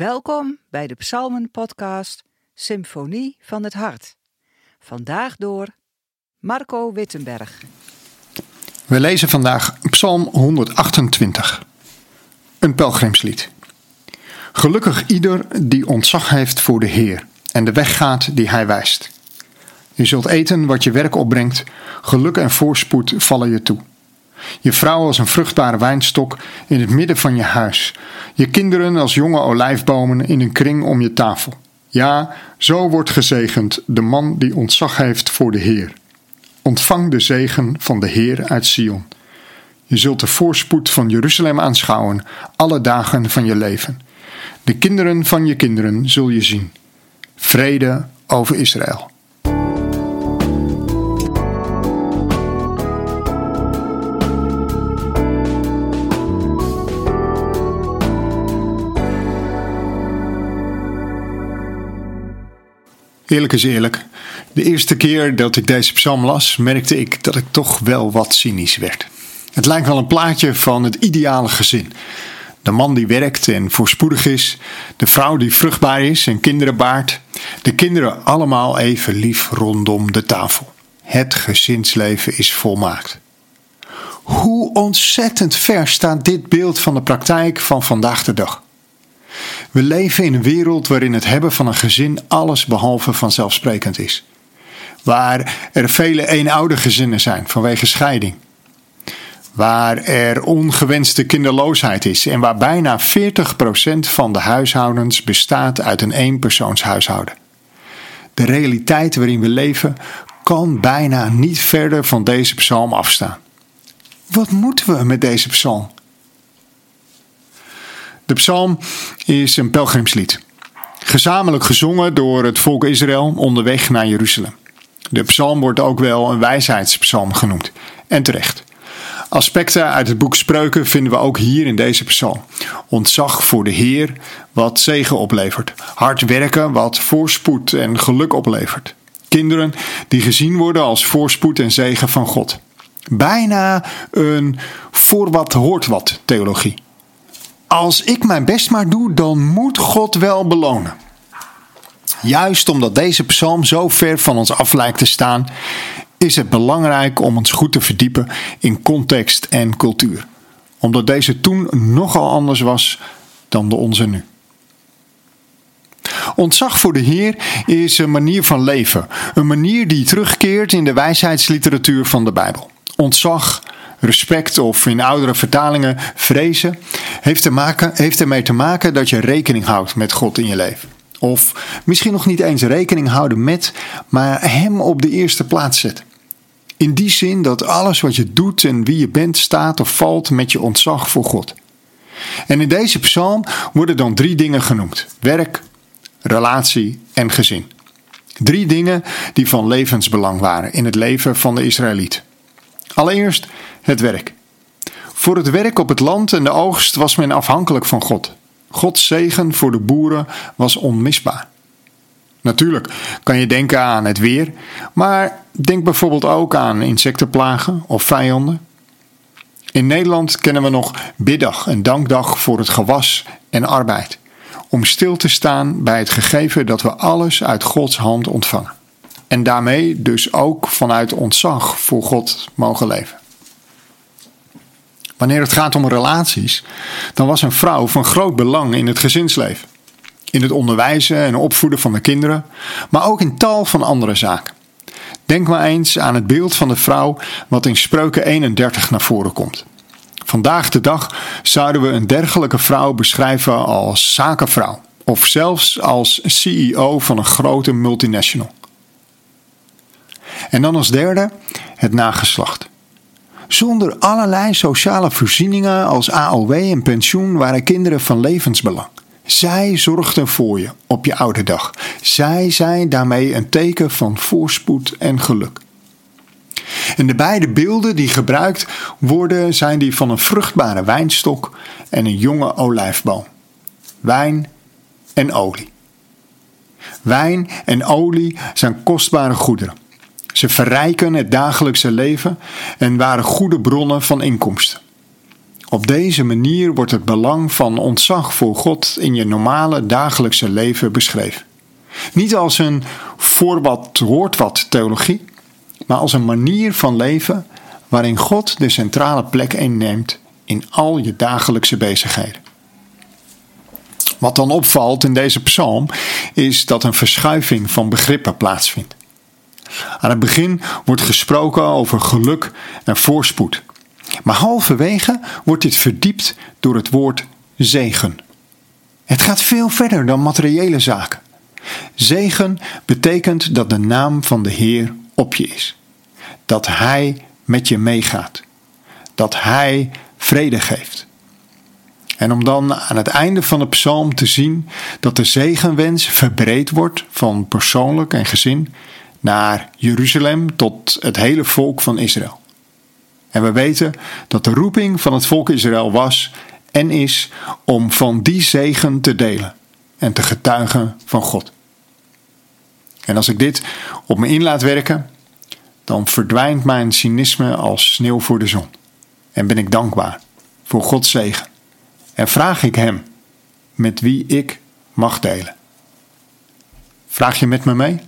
Welkom bij de Psalmen-podcast Symfonie van het Hart. Vandaag door Marco Wittenberg. We lezen vandaag Psalm 128, een pelgrimslied. Gelukkig ieder die ontzag heeft voor de Heer en de weg gaat die Hij wijst. Je zult eten wat je werk opbrengt, geluk en voorspoed vallen je toe. Je vrouw als een vruchtbare wijnstok in het midden van je huis. Je kinderen als jonge olijfbomen in een kring om je tafel. Ja, zo wordt gezegend de man die ontzag heeft voor de Heer. Ontvang de zegen van de Heer uit Sion. Je zult de voorspoed van Jeruzalem aanschouwen alle dagen van je leven. De kinderen van je kinderen zul je zien. Vrede over Israël. Eerlijk is eerlijk. De eerste keer dat ik deze psalm las, merkte ik dat ik toch wel wat cynisch werd. Het lijkt wel een plaatje van het ideale gezin. De man die werkt en voorspoedig is, de vrouw die vruchtbaar is en kinderen baart, de kinderen allemaal even lief rondom de tafel. Het gezinsleven is volmaakt. Hoe ontzettend ver staat dit beeld van de praktijk van vandaag de dag? We leven in een wereld waarin het hebben van een gezin alles behalve vanzelfsprekend is. Waar er vele eenoudergezinnen zijn vanwege scheiding. Waar er ongewenste kinderloosheid is en waar bijna 40% van de huishoudens bestaat uit een eenpersoonshuishouden. De realiteit waarin we leven kan bijna niet verder van deze psalm afstaan. Wat moeten we met deze psalm? De psalm is een pelgrimslied. Gezamenlijk gezongen door het volk Israël onderweg naar Jeruzalem. De psalm wordt ook wel een wijsheidspsalm genoemd. En terecht. Aspecten uit het boek Spreuken vinden we ook hier in deze psalm. Ontzag voor de Heer, wat zegen oplevert. Hard werken, wat voorspoed en geluk oplevert. Kinderen die gezien worden als voorspoed en zegen van God. Bijna een voor wat hoort wat theologie. Als ik mijn best maar doe, dan moet God wel belonen. Juist omdat deze psalm zo ver van ons af lijkt te staan, is het belangrijk om ons goed te verdiepen in context en cultuur. Omdat deze toen nogal anders was dan de onze nu. Ontzag voor de Heer is een manier van leven, een manier die terugkeert in de wijsheidsliteratuur van de Bijbel. Ontzag, respect of in oudere vertalingen vrezen, heeft, te maken, heeft ermee te maken dat je rekening houdt met God in je leven. Of misschien nog niet eens rekening houden met, maar Hem op de eerste plaats zetten. In die zin dat alles wat je doet en wie je bent staat of valt met je ontzag voor God. En in deze psalm worden dan drie dingen genoemd: werk, relatie en gezin. Drie dingen die van levensbelang waren in het leven van de Israëliet. Allereerst het werk. Voor het werk op het land en de oogst was men afhankelijk van God. Gods zegen voor de boeren was onmisbaar. Natuurlijk kan je denken aan het weer, maar denk bijvoorbeeld ook aan insectenplagen of vijanden. In Nederland kennen we nog biddag en dankdag voor het gewas en arbeid, om stil te staan bij het gegeven dat we alles uit Gods hand ontvangen. En daarmee dus ook vanuit ontzag voor God mogen leven. Wanneer het gaat om relaties, dan was een vrouw van groot belang in het gezinsleven. In het onderwijzen en opvoeden van de kinderen, maar ook in tal van andere zaken. Denk maar eens aan het beeld van de vrouw wat in Spreuken 31 naar voren komt. Vandaag de dag zouden we een dergelijke vrouw beschrijven als zakenvrouw of zelfs als CEO van een grote multinational. En dan als derde het nageslacht. Zonder allerlei sociale voorzieningen als AOW en pensioen waren kinderen van levensbelang. Zij zorgden voor je op je oude dag. Zij zijn daarmee een teken van voorspoed en geluk. En de beide beelden die gebruikt worden zijn die van een vruchtbare wijnstok en een jonge olijfboom. Wijn en olie. Wijn en olie zijn kostbare goederen. Ze verrijken het dagelijkse leven en waren goede bronnen van inkomsten. Op deze manier wordt het belang van ontzag voor God in je normale dagelijkse leven beschreven. Niet als een voor wat hoort wat theologie, maar als een manier van leven waarin God de centrale plek inneemt in al je dagelijkse bezigheden. Wat dan opvalt in deze psalm is dat een verschuiving van begrippen plaatsvindt. Aan het begin wordt gesproken over geluk en voorspoed. Maar halverwege wordt dit verdiept door het woord zegen. Het gaat veel verder dan materiële zaken. Zegen betekent dat de naam van de Heer op je is. Dat Hij met je meegaat. Dat Hij vrede geeft. En om dan aan het einde van de psalm te zien dat de zegenwens verbreed wordt van persoonlijk en gezin naar Jeruzalem tot het hele volk van Israël. En we weten dat de roeping van het volk Israël was en is om van die zegen te delen en te getuigen van God. En als ik dit op me in laat werken, dan verdwijnt mijn cynisme als sneeuw voor de zon. En ben ik dankbaar voor Gods zegen. En vraag ik Hem met wie ik mag delen. Vraag je met me mee?